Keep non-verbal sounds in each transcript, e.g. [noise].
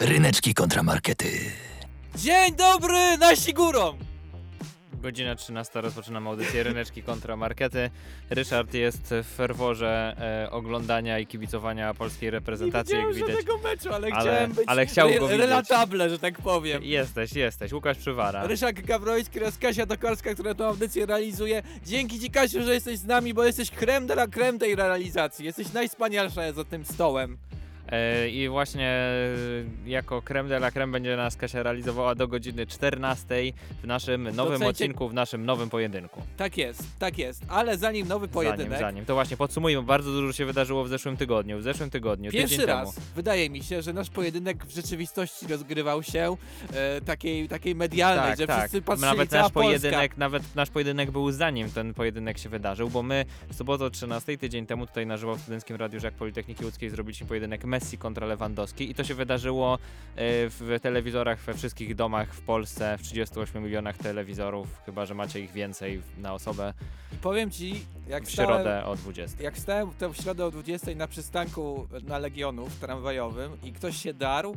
Ryneczki kontramarkety. Dzień dobry, nasi górą! Godzina 13 rozpoczynamy audycję Ryneczki kontra Markety. Ryszard jest w ferworze e, oglądania i kibicowania polskiej reprezentacji, nie jak widać. żadnego meczu, ale, Ale- chciałem być ale chciał go widzieć. relatable, że tak powiem. Jesteś, jesteś. Łukasz Przywara. Ryszak Gawroński oraz Kasia Tokarska, która tę audycję realizuje. Dzięki Ci Kasiu, że jesteś z nami, bo jesteś creme de la creme tej realizacji. Jesteś najwspanialsza za tym stołem. E, I właśnie e, jako creme de la creme będzie nas Kasia realizowała do godziny 14 w naszym nowym Docencie- odcinku, w naszym nowym pojedynku. Tak jest, tak jest. Ale zanim nowy pojedynek, Zanim, zanim. To właśnie podsumujmy, bardzo dużo się wydarzyło w zeszłym tygodniu. W zeszłym tygodniu, Pierwszy tydzień raz temu. wydaje mi się, że nasz pojedynek w rzeczywistości rozgrywał się e, takiej, takiej medialnej, Tak, że tak. wszyscy patrzyli, Nawet nasz Polska. pojedynek, nawet nasz pojedynek był zanim ten pojedynek się wydarzył, bo my w sobotę o 13 tydzień temu tutaj na żywo w Studenckim Radiu Żak Politechniki Łódzkiej zrobiliśmy pojedynek Messi kontra Lewandowski i to się wydarzyło e, w telewizorach we wszystkich domach w Polsce, w 38 milionach telewizorów, chyba że macie ich więcej na osobę powiem Ci, jak w stałem, środę o 20. jak stałem tę w środę o 20 na przystanku na Legionów tramwajowym i ktoś się darł,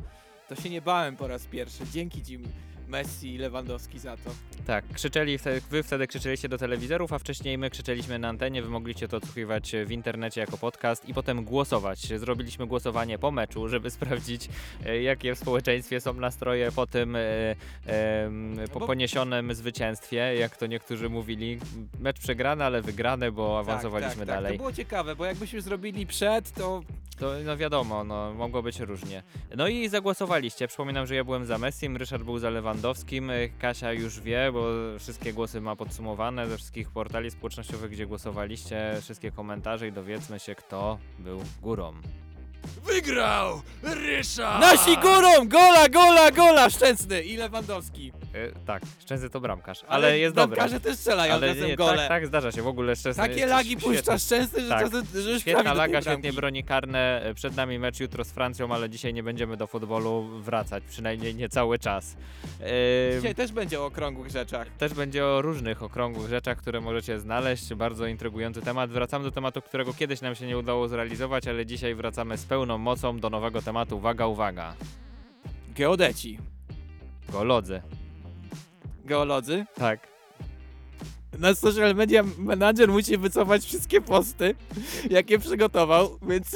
to się nie bałem po raz pierwszy. Dzięki Ci Messi i Lewandowski za to. Tak, krzyczeli, wtedy, wy wtedy krzyczeliście do telewizorów, a wcześniej my krzyczeliśmy na antenie, wy mogliście to odsłuchiwać w internecie jako podcast i potem głosować. Zrobiliśmy głosowanie po meczu, żeby [laughs] sprawdzić, e, jakie w społeczeństwie są nastroje po tym e, em, po poniesionym zwycięstwie, jak to niektórzy mówili. Mecz przegrany, ale wygrany, bo awansowaliśmy tak, tak, dalej. Tak. To było ciekawe, bo jakbyśmy zrobili przed, to To no wiadomo, no, mogło być różnie. No i zagłosowaliście. Przypominam, że ja byłem za Messim, Ryszard był za Lewandowskim, y, Kasia już wie, bo wszystkie głosy ma podsumowane ze wszystkich portali społecznościowych, gdzie głosowaliście, wszystkie komentarze i dowiedzmy się, kto był górą. Wygrał Ryszard! nasi górą! Gola, gola, gola! Szczęsny i Lewandowski. Y, tak, Szczęsny to bramkarz, ale, jest dobry. Bramkarze też strzelają Ale czasem nie, gole. tak, tak, zdarza się. W ogóle Szczęsny Takie lagi puszcza Szczęsny, że Tak. czasem że Świetna laga, świetnie broni karne. E, Przed nami mecz jutro z Francją, ale dzisiaj nie będziemy do futbolu wracać, przynajmniej nie cały czas. Dzisiaj też będzie o okrągłych rzeczach. Też będzie o różnych okrągłych rzeczach, które możecie znaleźć. Bardzo intrygujący temat. Wracamy do tematu, którego kiedyś nam się nie udało zrealizować, ale dzisiaj wracamy z pełną mocą do nowego tematu. Uwaga, uwaga. Geodeci. Golodzy. Geolodzy. Tak. Nasz social media manager musi wycofać wszystkie posty, jakie przygotował, więc,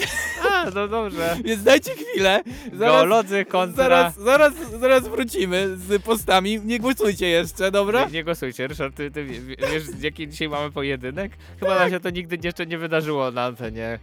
A, no dobrze. [laughs] więc dajcie chwilę. Zaraz, Geolodzy kontra... zaraz, zaraz, zaraz wrócimy z postami. Nie głosujcie jeszcze, dobra? Nie, nie głosujcie. Ryszard, ty, ty wie- wiesz, jaki dzisiaj mamy pojedynek? Chyba nam się to nigdy jeszcze nie wydarzyło na antenie.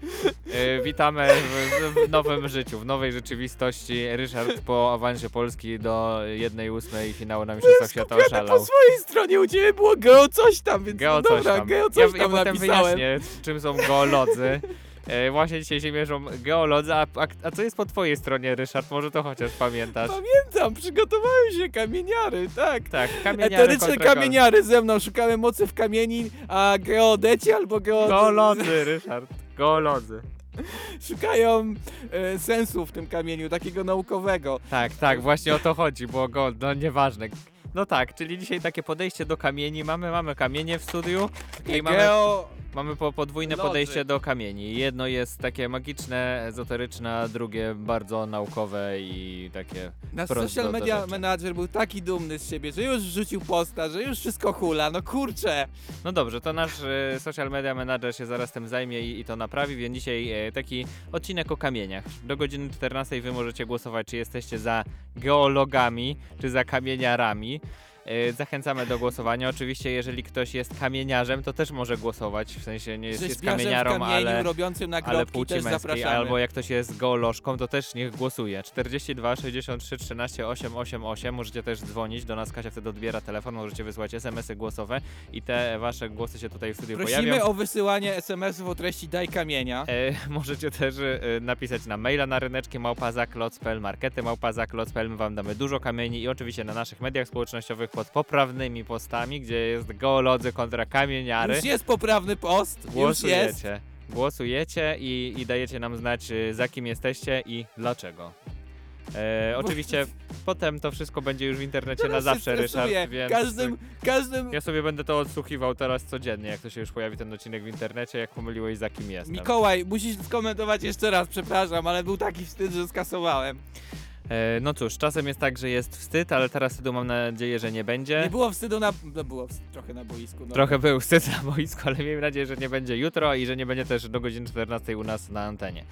E, witamy w, w nowym życiu, w nowej rzeczywistości. Ryszard po awansie Polski do 1-8 finału na Mistrzostwach Świata oszalał. po swojej stronie u ciebie było geo coś tam, więc Geo no coś dobra, tam. geo ja, coś ja tam potem napisałem. czym są geolodzy. E, właśnie dzisiaj się mierzą geolodzy, a, a, a co jest po twojej stronie, Ryszard? Może to chociaż pamiętasz? Pamiętam, przygotowałem się kamieniary, tak. Tak, kamieniary Eteryczne kamieniary ze mną, szukałem mocy w kamieni, a geodeci albo geo... Geolodzy, Ryszard. Geolodzy. szukają e, sensu w tym kamieniu, takiego naukowego. Tak, tak, właśnie o to chodzi, bo go, no nieważne. No tak, czyli dzisiaj takie podejście do kamieni. Mamy, mamy kamienie w studiu i mamy, Geo... mamy po, podwójne podejście do kamieni. Jedno jest takie magiczne, ezoteryczne, a drugie bardzo naukowe i takie Nasz Prosto social do media rzeczy. manager był taki dumny z siebie, że już wrzucił posta, że już wszystko hula, no kurczę. No dobrze, to nasz e, social media manager się zaraz tym zajmie i, i to naprawi, więc dzisiaj e, taki odcinek o kamieniach. Do godziny 14 wy możecie głosować, czy jesteście za geologami, czy za kamieniarami. E, Zachęcamy do głosowania. Oczywiście, jeżeli ktoś jest kamieniarzem, to też może głosować. W sensie nie jest, jest kamieniarą, kamieniu, ale, robiącym ale nagrobki płci też męskiej. zapraszamy. Albo jak ktoś jest geolożką, to też niech głosuje. 42 63 13 888. Możecie też dzwonić do nas. Kasia wtedy odbiera telefon. Możecie wysłać SMS-y głosowe i te wasze głosy się tutaj w studiu pojawią. Prosimy o wysyłanie SMS-ów o treści daj kamienia. E, [laughs] możecie też e, napisać na maila na ryneczki małpazaklot.pl, markety małpazaklot.pl, my wam damy dużo kamieni i oczywiście na naszych mediach społecznościowych pod poprawnymi postami, gdzie jest geolodzy kontra kamieniary. Już jest poprawny post, już jest. Głosujecie. Głosujecie i, i dajecie nam znać, y, za kim jesteście i dlaczego. E, [laughs] oczywiście potem to wszystko będzie już w internecie Teraz na się zawsze, Ryszard, stresuję. więc Każdym, każdym... ja sobie będę to odsłuchiwał teraz codziennie, jak to się już pojawi ten odcinek w internecie, jak pomyliłeś za kim jestem. Mikołaj, musisz skomentować jeszcze raz, przepraszam, ale był taki wstyd, że skasowałem. E, no cóż, czasem jest tak, że jest wstyd, ale teraz wstydu mam nadzieję, że nie będzie. Nie było wstydu na... No było wstyd, trochę na boisku. No. Trochę był wstyd na boisku, ale miejmy nadzieję, że nie będzie jutro i że nie będzie też do godziny 14 u nas na antenie.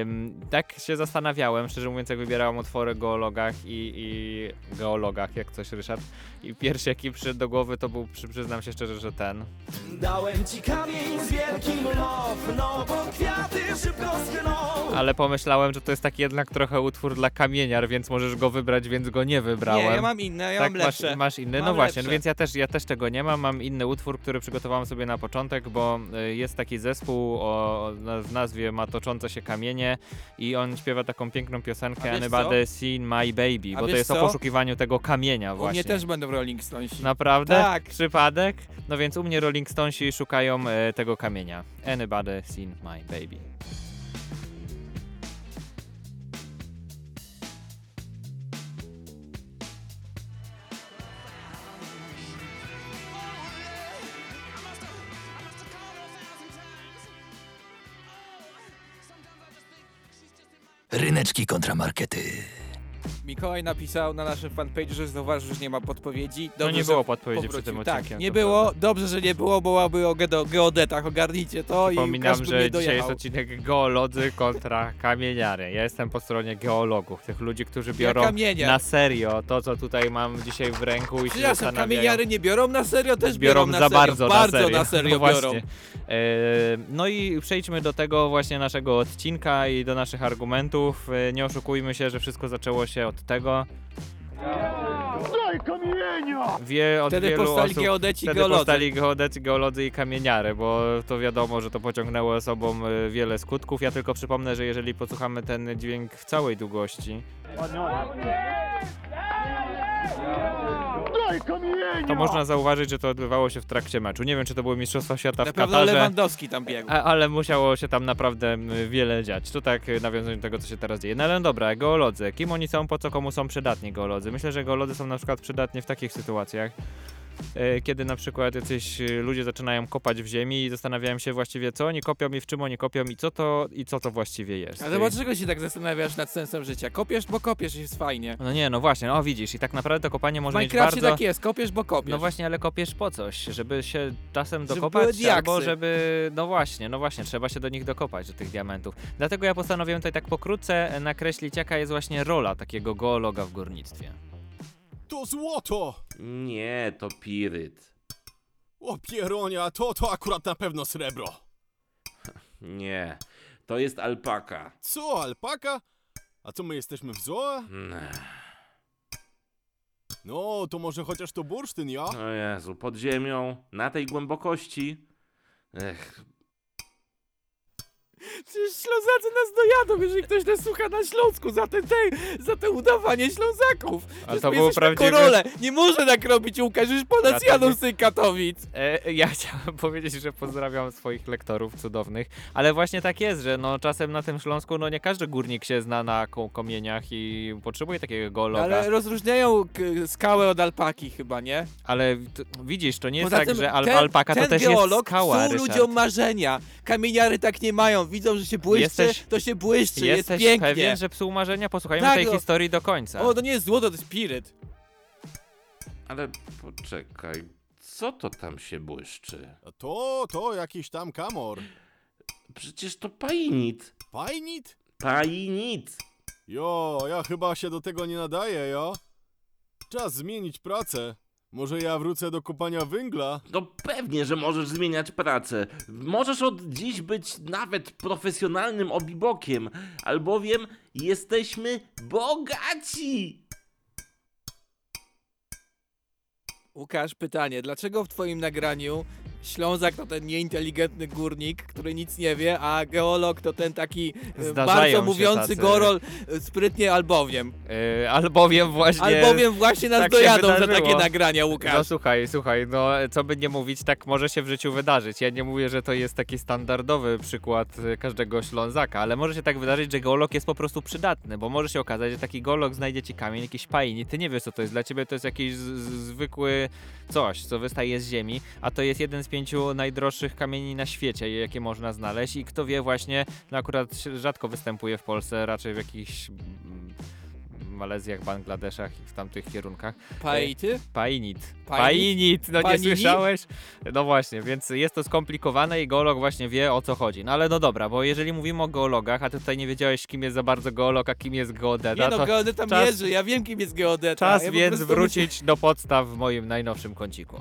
Ym, tak się zastanawiałem, szczerze mówiąc, jak wybierałem utwory o geologach i, i geologach, jak coś Ryszard. I pierwszy jaki przyszedł do głowy to był, przy, przyznam się szczerze, że ten. Dałem ci kamień z wielkim love, no bo kwiaty szybko schną. Ale pomyślałem, że to jest taki jednak trochę utwór dla kamieniar, więc możesz go wybrać, więc go nie wybrałem. Nie, ja mam inne, ja tak, mam lepsze. Masz, masz inny, Mam no właśnie, no więc ja też, ja też tego nie mam, mam inny utwór, który przygotowałem sobie na początek, bo y, jest taki zespół o, w nazwie ma toczące się kamienie i on śpiewa taką piękną piosenkę Anybody Seen My Baby, A bo to jest o co? poszukiwaniu tego kamienia U właśnie. mnie też będą Rolling Stonesi. Naprawdę? Tak. Przypadek? No więc u mnie Rolling Stonesi szukają e, tego kamienia. Anybody Seen My Baby. Ryneczki kontramarkety. Mikołaj napisał na naszym fanpage'u, że zauważył, że nie ma podpowiedzi. No nie że było podpowiedzi przy tym Tak, odcinku. nie było. Dobrze, że nie było, bo byłaby o geodetach. Ogarnijcie to i Przypominam, każdy że nie dzisiaj jest odcinek geolodzy kontra kamieniary. Ja jestem po stronie geologów, tych ludzi, którzy biorą kamieniar. na serio to, co tutaj mam dzisiaj w ręku i się zastanawiają. kamieniary nie biorą na serio, też biorą biorą, na za serio. bardzo, bardzo na serio. na serio no właśnie. biorą. E, no i przejdźmy do tego właśnie naszego odcinka i do naszych argumentów. E, nie oszukujmy się, że wszystko zaczęło się od tego. Wie od Wtedy wielu powstali osób, geodeci i Wtedy geolodzy. powstali geodeci, geolodzy i kamieniary, bo to wiadomo, że to pociągnęło sobą e, wiele skutków. Ja tylko przypomnę, że jeżeli posłuchamy ten dźwięk w całej długości, to można zauważyć, że to odbywało się w trakcie meczu. Nie wiem, czy to były Mistrzostwa Świata w Katarze. Lewandowski tam biegł. A, ale musiało się tam naprawdę wiele dziać. To tak y, nawiązując do tego, co się teraz dzieje. No ale dobra, geolodzy. Kim oni są, po co komu są przydatni geolodzy? Myślę, że geolodzy są na przykład przydatni w takich sytuacjach, kiedy na przykład jacyś y, ludzie zaczynają kopać w ziemi i zastanawiają się właściwie, co oni kopią i w czym oni kopią i co to, i co to właściwie jest. Ale dlaczego się tak zastanawiasz nad sensem życia? Kopiesz, bo kopiesz i jest fajnie. No nie, no właśnie, no widzisz, i tak naprawdę to kopanie może Minecrafcie bardzo... tak jest, kopiesz, bo kopiesz. No właśnie, ale kopiesz po coś, żeby się czasem Żeby dokopać, diaksy. albo żeby, no właśnie, no właśnie, trzeba się do nich dokopać, do tych diamentów. Dlatego ja postanowiłem tutaj tak pokrótce nakreślić, jaka jest właśnie rola takiego geologa w górnictwie. To złoto! Nie, to piryt. O pieronia, to to akurat na pewno srebro. [laughs] Nie, to jest alpaka. Co, alpaka? A co my jesteśmy w zoo? No, to może chociaż to bursztyn, ja? O Jezu, pod ziemią, na tej głębokości. Ech, Przecież Ślązacy nas dojadą, jeżeli ktoś nas słucha na Śląsku za te, te, za te udawanie Ślązaków. Przecież to my był jesteśmy prawdziwy- Korole. Nie może tak robić Łukasz, już po nas jadą z tych Katowic. E, ja [laughs] chciałem powiedzieć, że pozdrawiam swoich lektorów cudownych, ale właśnie tak jest, że no czasem na tym Śląsku, no nie każdy górnik się zna na ko- komieniach i potrzebuje takiego geologa. Ale rozróżniają skałę od alpaki chyba, nie? Ale widzisz, to nie jest Poza tak, że al ten, alpaka ten to też geolog jest skała, psuł Ryszard. ludziom marzenia. Kamieniary tak nie mają. Widzą, że się błyszczy, Jesteś- to się błyszczy, jest Jesteś pięknie. pewien, że psuł marzenia? Posłuchajmy Tak, tej no. historii do końca. O, to nie jest złoto, to jest piryt. ale poczekaj, co to tam się błyszczy? To, to jakiś tam kamor. Przecież to painit. Fajnit? Painit. Jo, ja chyba się do tego nie nadaję, jo? Czas zmienić pracę. Może ja wrócę do kopania węgla? No pewnie, że możesz zmieniać pracę. Możesz od dziś być nawet profesjonalnym obibokiem, albowiem jesteśmy bogaci. Łukasz, pytanie. Dlaczego w twoim nagraniu Ślązak to ten nieinteligentny górnik, który nic nie wie, a geolog to ten taki e, Zdarzają bardzo mówiący tacy. gorol e, sprytnie albowiem. Yy, albowiem właśnie... Albowiem właśnie nas tak dojadą za takie nagrania, No Łukasz. słuchaj, słuchaj, no co by nie mówić, tak może się w życiu wydarzyć. Ja nie mówię, że to jest taki standardowy przykład każdego Ślązaka, ale może się tak wydarzyć, że geolog jest po prostu przydatny, bo może się okazać, że taki geolog znajdzie ci kamień, jakiś pain i ty nie wiesz co to jest. Dla ciebie to jest jakiś zwykły coś, co wystaje z ziemi, a to jest jeden z pięciu najdroższych kamieni na świecie, jakie można znaleźć i kto wie właśnie, no akurat rzadko występuje w Polsce, raczej w jakichś mm, Malezjach, Bangladeszach i w tamtych kierunkach. Paity? Painit. Painit? Painit, no nie Panini? słyszałeś? No właśnie, więc jest to skomplikowane i geolog właśnie wie o co chodzi. No ale no dobra, bo jeżeli mówimy o geologach, a ty tutaj nie wiedziałeś kim jest za bardzo geolog, a kim jest geodeta, Nie no, geodeta mierzy, ja wiem kim jest geodeta. czas ja więc wrócić do podstaw w moim najnowszym kąciku.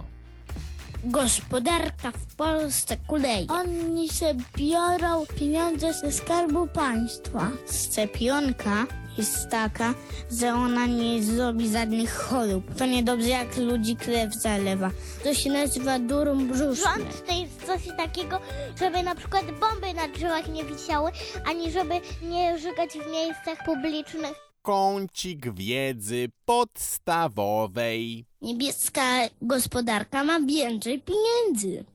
Gospodarka w Polsce kuleje. Oni się biorą pieniądze ze skarbu państwa. Szczepionka jest taka, że ona nie zrobi żadnych chorób. To niedobrze jak ludzi krew zalewa. To się nazywa durum brzuszny. Rząd to jest coś takiego, żeby na przykład bomby na drzewach nie wisiały, ani żeby nie żygać w miejscach publicznych. Kącik wiedzy podstawowej. Niebieska gospodarka ma więcej pieniędzy.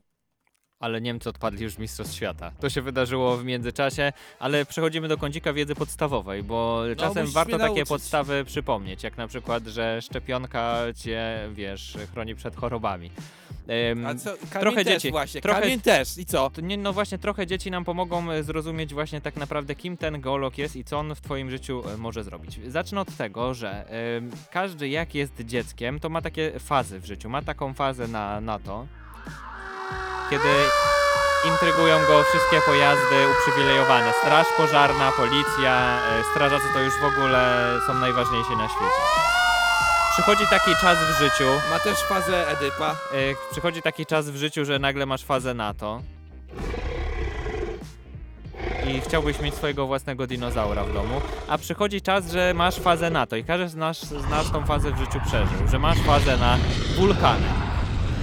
Ale Niemcy odpadli już Mistrzostw Świata. To się wydarzyło w międzyczasie, ale przechodzimy do kącika wiedzy podstawowej, bo czasem No, musisz warto takie podstawy przypomnieć, jak na przykład, że szczepionka cię, wiesz, chroni przed chorobami. Ym, A co, trochę też dzieci, właśnie, trochę- kamień też. I co? nie, no właśnie trochę dzieci nam pomogą e, zrozumieć właśnie tak naprawdę kim ten geolog jest i co on w twoim życiu e, może zrobić. Zacznę od tego, że em, każdy jak jest dzieckiem, to ma takie fazy w życiu. Ma taką fazę na, na to, kiedy intrygują go wszystkie pojazdy uprzywilejowane. Straż pożarna, policja, e, strażacy to już w ogóle są najważniejsi na świecie. Przychodzi taki czas w życiu, Ma też fazę Edypa. E, przychodzi taki czas w życiu, że nagle masz fazę NATO i chciałbyś mieć swojego własnego dinozaura w domu, a przychodzi czas, że masz fazę NATO i każdy z nas, z nas tą fazę w życiu przeżył, że masz fazę na wulkany.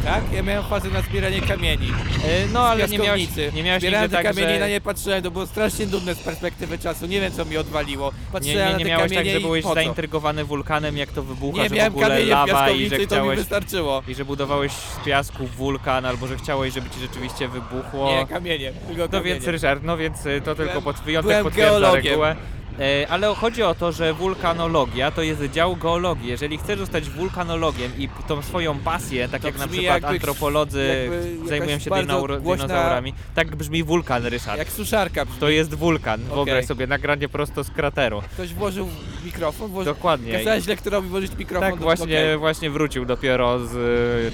Tak? Ja miałem fazę na zbieranie kamieni. E, no ale nie miałeś, nie miałeś Zbierałem nigdy te tak, kamienie i że... na nie patrzyłem, to było strasznie nudne z perspektywy czasu. Nie wiem, co mi odwaliło. Nie, Patrzyłem nie, na nie te miałeś tak, kamienie że i byłeś po co? zaintrygowany wulkanem, jak to wybucha, Nie, że w miałem ogóle kamienie w lawa i piaskownicy że i to mi chciałeś... wystarczyło. I że budowałeś z piasku wulkan, albo że chciałeś, żeby ci rzeczywiście wybuchło. Nie, kamienie, tylko No kamienie. więc Ryszard, no więc y, to tylko pod, wyjątek byłem potwierdza geologiem. regułę. E, ale chodzi o to, że wulkanologia to jest dział geologii. Jeżeli chcesz zostać wulkanologiem i tą swoją pasję, tak To jak na przykład jakby- antropolodzy jakby zajmują się dinozaur- głośna- dinozaurami, tak brzmi wulkan, Ryszard. Jak suszarka brzmi. To jest wulkan. Wyobraź Okej. sobie nagranie prosto z krateru. Ktoś włożył mikrofon, włożył... Dokładnie. Kazałeś lektorowi włożyć mikrofon Tak do właśnie, okej. właśnie wrócił dopiero z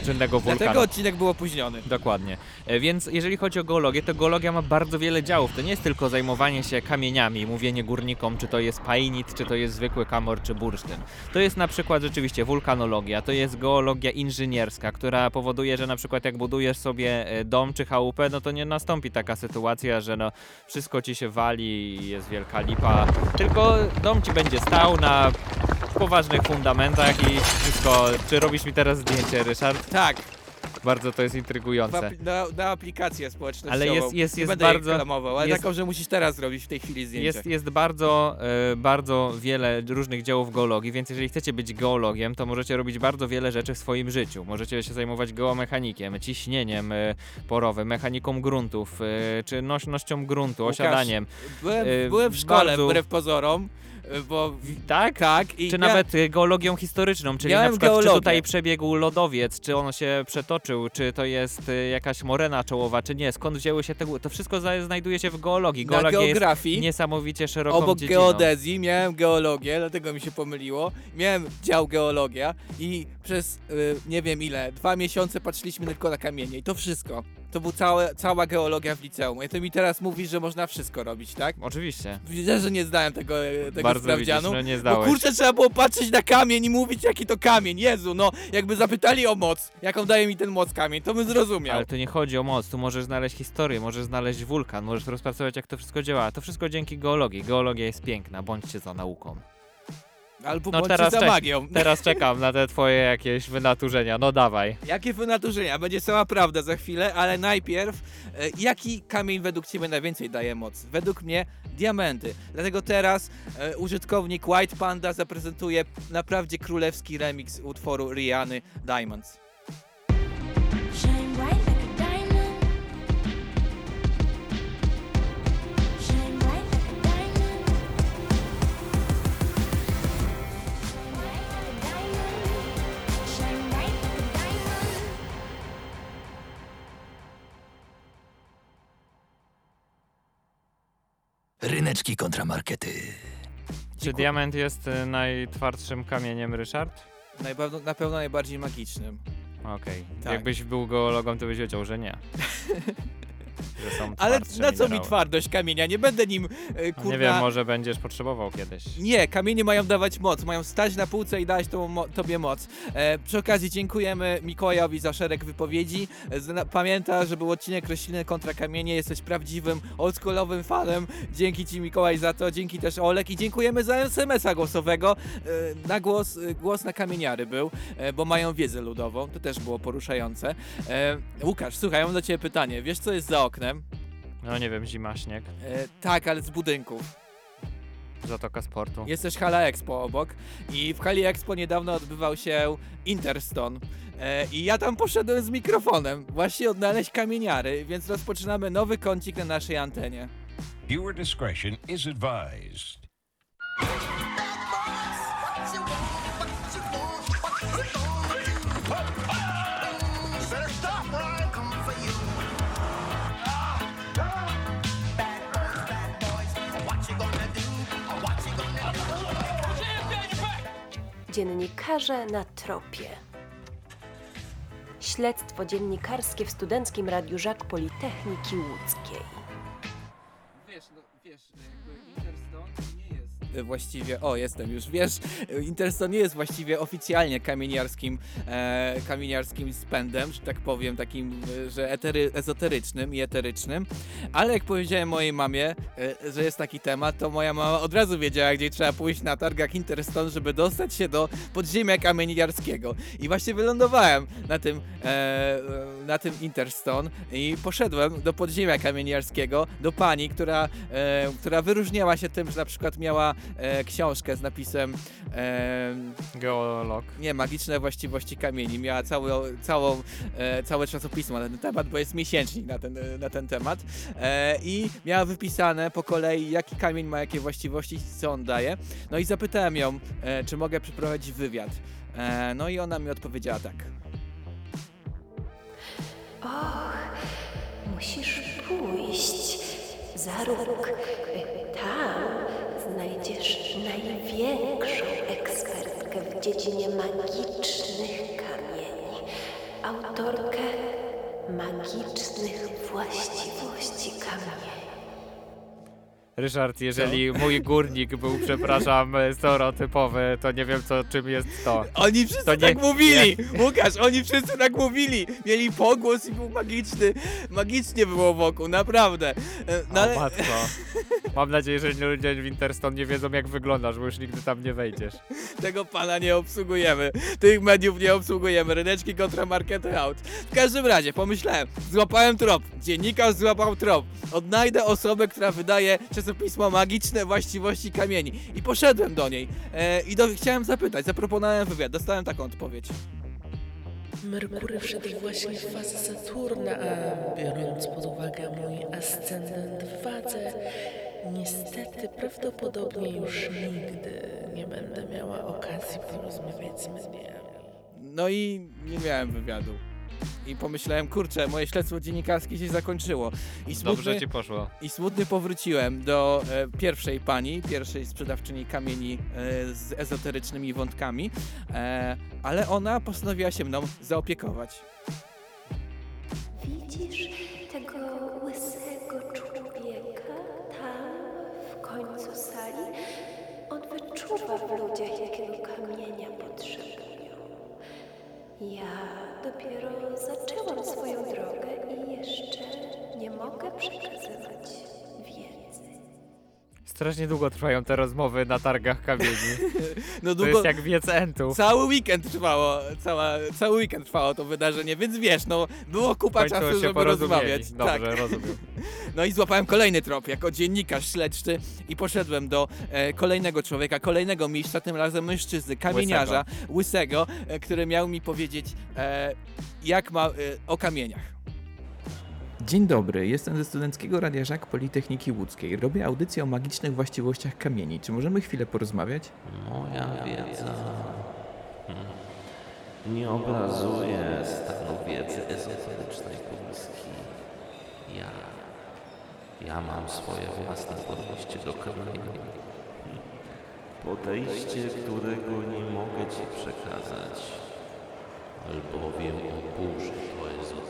y, czynnego wulkanu. Dlatego odcinek był opóźniony. Dokładnie. E, Więc jeżeli chodzi o geologię, to geologia ma bardzo wiele działów. To nie jest tylko zajmowanie się kamieniami, mówienie górnikom, czy to jest painit, czy to jest zwykły kamor, czy bursztyn. To jest na przykład rzeczywiście wulkanologia, to jest geologia inżynierska, która powoduje, że na przykład jak budujesz sobie e, dom czy chałupę, no to nie nastąpi taka sytuacja, że no wszystko ci się wali jest wielka lipa, tylko dom ci będzie stał na poważnych fundamentach i wszystko... Czy robisz mi teraz zdjęcie, Ryszard? Tak, Bardzo to jest intrygujące. na, na aplikację społecznościową. Ale jest- jest- Nie jest będę bardzo- reklamował, ale jest- taką, że musisz teraz zrobić w tej chwili zdjęcie. Jest, jest bardzo, e, bardzo wiele różnych działów geologii, więc jeżeli chcecie być geologiem, to możecie robić bardzo wiele rzeczy w swoim życiu. Możecie się zajmować geomechanikiem, ciśnieniem e, porowym, mechaniką gruntów, e, czy nośnością gruntu, Łukasz, osiadaniem. Byłem, byłem w szkole, bardzo- wbrew pozorom, bo... Tak? Tak, i Czy mia- nawet geologią historyczną, czyli Miałem na przykład czy geologię. tutaj przebiegł lodowiec, czy on się przetoczył, czy to jest e, jakaś morena czołowa, czy nie, skąd wzięły się te... To wszystko znajduje się w geologii. na Geologia jest geografii, niesamowicie szeroką obok dziedziną. geodezji miałem geologię, dlatego mi się pomyliło. Miałem dział geologia i przez y, nie wiem ile, dwa miesiące patrzyliśmy tylko na kamienie i to wszystko. To była całe, cała geologia w liceum. I ty mi teraz mówisz, że można wszystko robić, tak? Oczywiście. Widzę, że nie zdałem tego, e, tego Bardzo widzisz, sprawdzianu. no nie Bo zdałeś. kurczę, trzeba było patrzeć na kamień i mówić, jaki to kamień. Jezu, no, jakby zapytali o moc, jaką daje mi ten moc kamień, to bym zrozumiał. Ale tu nie chodzi o moc, tu możesz znaleźć historię, możesz znaleźć wulkan, możesz rozpracować jak to wszystko działa. To wszystko dzięki geologii. Geologia jest piękna, bądźcie za nauką. Albo No teraz za magią. [laughs] Teraz czekam na te twoje jakieś wynaturzenia, no dawaj. Jakie wynaturzenia? Będzie sama prawda za chwilę, ale najpierw, e, jaki kamień według Ciebie najwięcej daje moc? Według mnie diamenty. Dlatego teraz e, użytkownik White Panda zaprezentuje naprawdę królewski remix utworu Rihanny Diamonds. Ryneczki kontramarkety. Czy diament jest y, najtwardszym kamieniem, Ryszard? Na pewno, na pewno najbardziej magicznym. Okej. Tak. Jakbyś był geologą, to byś wiedział, że nie. [laughs] że są Ale twardsze na co mi minerały. twardość kamienia? Nie będę nim, e, kurwa... Nie wiem, może będziesz potrzebował kiedyś. Nie, kamienie mają dawać moc, mają stać na półce i dać tą mo tobie moc. E, przy okazji dziękujemy Mikołajowi za szereg wypowiedzi. E, zna- Pamięta, że był odcinek rośliny kontra kamienie, jesteś prawdziwym, oldschoolowym fanem. Dzięki ci Mikołaj za to, dzięki też Olek i dziękujemy za SMS-a głosowego. E, na głos, e, głos na kamieniary był, e, bo mają wiedzę ludową, to też było poruszające. E, Łukasz, słuchaj, mam do ciebie pytanie. Wiesz co jest za oknem? No nie wiem, zima, śnieg, E, tak, ale z budynków. zatoka sportu. Jest też Hala Expo obok i w Hali Expo niedawno odbywał się Interston. E, I ja tam poszedłem z mikrofonem, właśnie odnaleźć kamieniary, więc rozpoczynamy nowy kącik na naszej antenie. Viewer discretion is advised. Dziennikarze na tropie. Śledztwo dziennikarskie w Studenckim Radiu Żak Politechniki Łódzkiej. Właściwie, o jestem już, wiesz, Interston nie jest właściwie oficjalnie kamieniarskim, e, kamieniarskim spędem, że tak powiem, takim, e, że etery, ezoterycznym i eterycznym, ale jak powiedziałem mojej mamie, e, że jest taki temat, to moja mama od razu wiedziała, gdzie trzeba pójść na targach Interston, żeby dostać się do podziemia kamieniarskiego. I właśnie wylądowałem na tym, e, na tym Interston i poszedłem do podziemia kamieniarskiego, do pani, która, e, która wyróżniała się tym, że na przykład miała e, książkę z napisem e, Geolog. nie, magiczne właściwości kamieni. Miała całą, całą, e, całe czasopismo na ten temat, bo jest miesięcznik na ten, na ten temat. E, I miała wypisane po kolei, jaki kamień ma jakie właściwości, co on daje. No i zapytałem ją, e, czy mogę przeprowadzić wywiad. E, no i ona mi odpowiedziała tak. Och, musisz pójść za róg. Y, Tam znajdziesz największą ekspertkę w dziedzinie magicznych kamieni. Autorkę magicznych właściwości kamieni. Ryszard, jeżeli mój górnik był, przepraszam, stereotypowy, to nie wiem, co, czym jest to. Oni wszyscy To nie- tak mówili! Łukasz, oni wszyscy tak mówili! Mieli pogłos i był magiczny. Magicznie było wokół, naprawdę. E, No, O ale... matko. [laughs] Mam nadzieję, że ludzie w Interston nie wiedzą, jak wyglądasz, bo już nigdy tam nie wejdziesz. Tego pana nie obsługujemy. Tych mediów nie obsługujemy. Ryneczki kontra markety out. W każdym razie pomyślałem, złapałem trop. Dziennikarz złapał trop. Odnajdę osobę, która wydaje czasopismo magiczne właściwości kamieni. I poszedłem do niej. E, I do, chciałem zapytać, zaproponowałem wywiad. Dostałem taką odpowiedź. Merkury wszedł właśnie w fazę Saturna, a biorąc pod uwagę mój ascendent w wadze, niestety prawdopodobnie już nigdy nie będę miała okazji porozmawiać z mediami. No i nie miałem wywiadu. I pomyślałem, kurczę, moje śledztwo dziennikarskie się zakończyło. I smutny, Dobrze ci poszło. I smutny powróciłem do e, pierwszej pani, pierwszej sprzedawczyni kamieni e, z ezoterycznymi wątkami, e, ale ona postanowiła się mną zaopiekować. Widzisz tego łysego człowieka tam w końcu sali? On wyczuwa w ludziach, jakiego kamienia. Ja dopiero zaczęłam swoją drogę i jeszcze nie mogę przekazywać. Strasznie długo trwają te rozmowy na targach kamieni. [laughs] No To długo, jest jak wiec entów. cały weekend trwało, cała, cały weekend trwało to wydarzenie, więc wiesz, no było kupa czasu, żeby rozmawiać. Dobrze, Tak. rozumiem. [laughs] No i złapałem kolejny trop jako dziennikarz śledczy i poszedłem do e, kolejnego człowieka, kolejnego mistrza, tym razem mężczyzny, kamieniarza, łysego, e, który miał mi powiedzieć, e, jak ma e, o kamieniach. Dzień dobry, jestem ze Studenckiego Radia Żak Politechniki Łódzkiej. Robię audycję o magicznych właściwościach kamieni. Czy możemy chwilę porozmawiać? Moja wiedza hmm, nie obrazuje stanu wiedzy ezoterycznej Polski. Ja, ja mam swoje własne podejście do kamieni. Podejście, którego nie mogę ci przekazać, albowiem oburzy to ezoteryczną Polskę.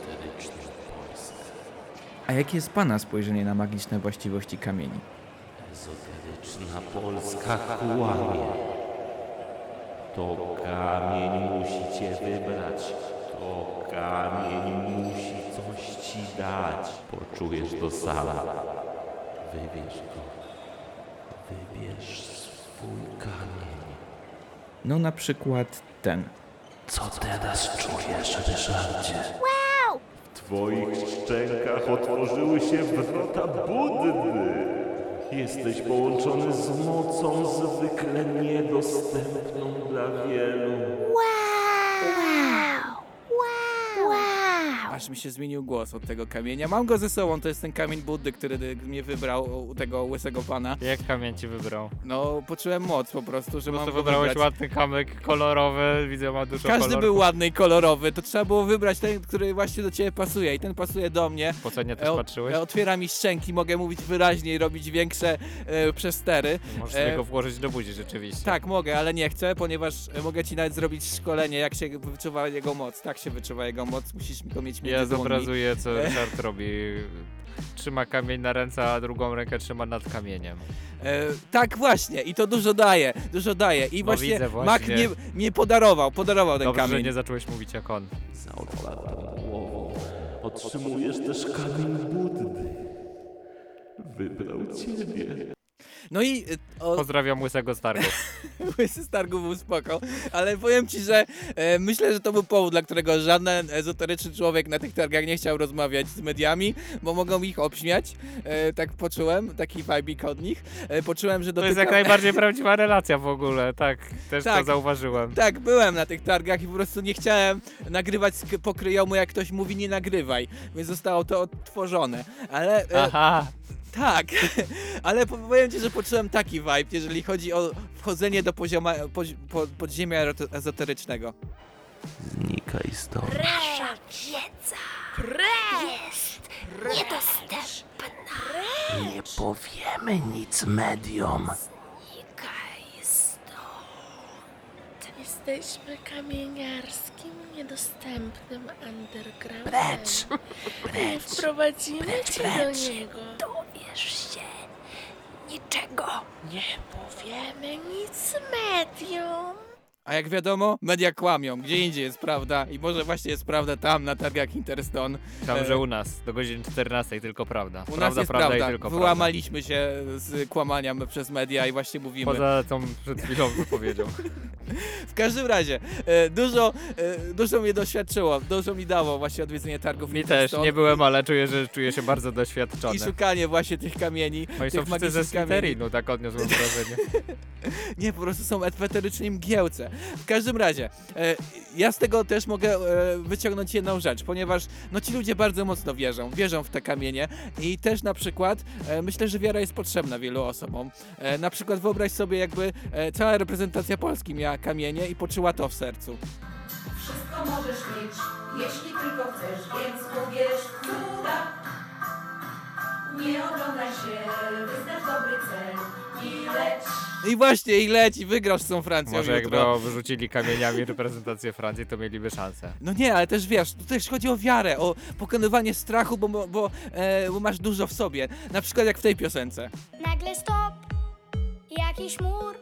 A jakie jest pana spojrzenie na magiczne właściwości kamieni? Ezoteryczna Polska kłamie. To kamień musi cię wybrać. To kamień musi coś ci dać. Poczujesz to sama. Wybierz go. Wybierz swój kamień. No na przykład ten. Co teraz czujesz, Ryszardzie? Twoich szczękach otworzyły się wrota Buddy. Jesteś połączony z mocą zwykle niedostępną dla wielu. Wow! Wow! Aż mi się zmienił głos od tego kamienia. Mam go ze sobą, to jest ten kamień Buddy, który mnie wybrał u tego łysego pana. Jak kamień ci wybrał? No, poczułem moc po prostu, że Po mam go wybrałeś wybrać. ładny kamyk kolorowy, widzę ma dużo Każdy kolorów. był ładny i kolorowy, to trzeba było wybrać ten, który właśnie do ciebie pasuje i ten pasuje do mnie. Po co nie też E, patrzyłeś? e, Otwiera mi szczęki, mogę mówić wyraźniej, robić większe e, przestery. Możesz E, go włożyć do buzi rzeczywiście. Tak, mogę, ale nie chcę, ponieważ mogę ci nawet zrobić szkolenie, jak się wyczuwa jego moc. Tak się wyczuwa jego moc, musisz mi go mieć między Ja dłoni. zobrazuję, co [laughs] Ryszard robi. Trzyma kamień na ręce, a drugą rękę trzyma nad kamieniem. E, tak właśnie, i to dużo daje, dużo daje. I No właśnie, widzę Mak właśnie. mnie, mnie podarował, podarował ten Dobrze, że kamień. nie zacząłeś mówić jak on. Za otwartą głową otrzymujesz też kamień Buddy. Wybrał ciebie. No i e, o, Pozdrawiam łysego starego. [laughs] Łysy Stargu był spoko, ale powiem ci, że e, myślę, że to był powód, dla którego żaden ezoteryczny człowiek na tych targach nie chciał rozmawiać z mediami, bo mogą ich obśmiać. E, tak poczułem, taki vibe od nich. E, poczułem, że To jest dotykam... jak najbardziej [laughs] prawdziwa relacja w ogóle, tak. Też to Tak. zauważyłem. Tak, byłem na tych targach i po prostu nie chciałem nagrywać pokryjomu, jak ktoś mówi nie nagrywaj, więc zostało to odtworzone. Ale e, Aha, tak, [laughs] ale po- powiem ci, że poczułem taki vibe, jeżeli chodzi o wchodzenie do pozioma, pozi, po, podziemia ezoterycznego. Znikaj stąd. Nasza wiedza jest niedostępna. Nie powiemy nic mediom. Znikaj stąd. Jesteśmy kamieniarskim, niedostępnym undergroundem. Precz! Nie wprowadzimy Precz, cię do precz. niego. Dowiesz się niczego. Nie powiemy nic medium. A jak wiadomo, media kłamią, gdzie indziej jest prawda i może właśnie jest prawda tam, na targach Interstone. tam, E, że u nas do godziny 14 tylko prawda. U prawda, nas jest prawda, prawda, i tylko wyłamaliśmy się z kłamania przez media i właśnie mówimy. Poza tą przed chwilą wypowiedzią. [laughs] W każdym razie, e, dużo, e, dużo mnie doświadczyło, dużo mi dało właśnie odwiedzenie targów Mi też, Interstone nie byłem, ale czuję, że czuję się bardzo doświadczony. I szukanie właśnie tych kamieni, Oni są tych wszyscy ze. Slytherinu, tak odniosłem wrażenie. [laughs] Nie, po prostu są ezoterycznej mgiełce. W każdym razie, e, ja z tego też mogę e, wyciągnąć jedną rzecz, ponieważ no ci ludzie bardzo mocno wierzą, wierzą w te kamienie i też na przykład e, myślę, że wiara jest potrzebna wielu osobom. E, na przykład wyobraź sobie jakby e, cała reprezentacja Polski miała kamienie i poczuła to w sercu. Wszystko możesz mieć, jeśli tylko chcesz, więc uwierz w cuda. Nie oglądaj się, wyznacz dobry cel i leć. I właśnie, i leci, wygrasz z tą Francją Może jakby jutro. o- wyrzucili kamieniami reprezentację Francji, to mieliby szansę. No nie, ale też wiesz, tu też chodzi o wiarę, o pokonywanie strachu, bo, bo, bo, e, bo masz dużo w sobie. Na przykład jak w tej piosence. Nagle stop, jakiś mur,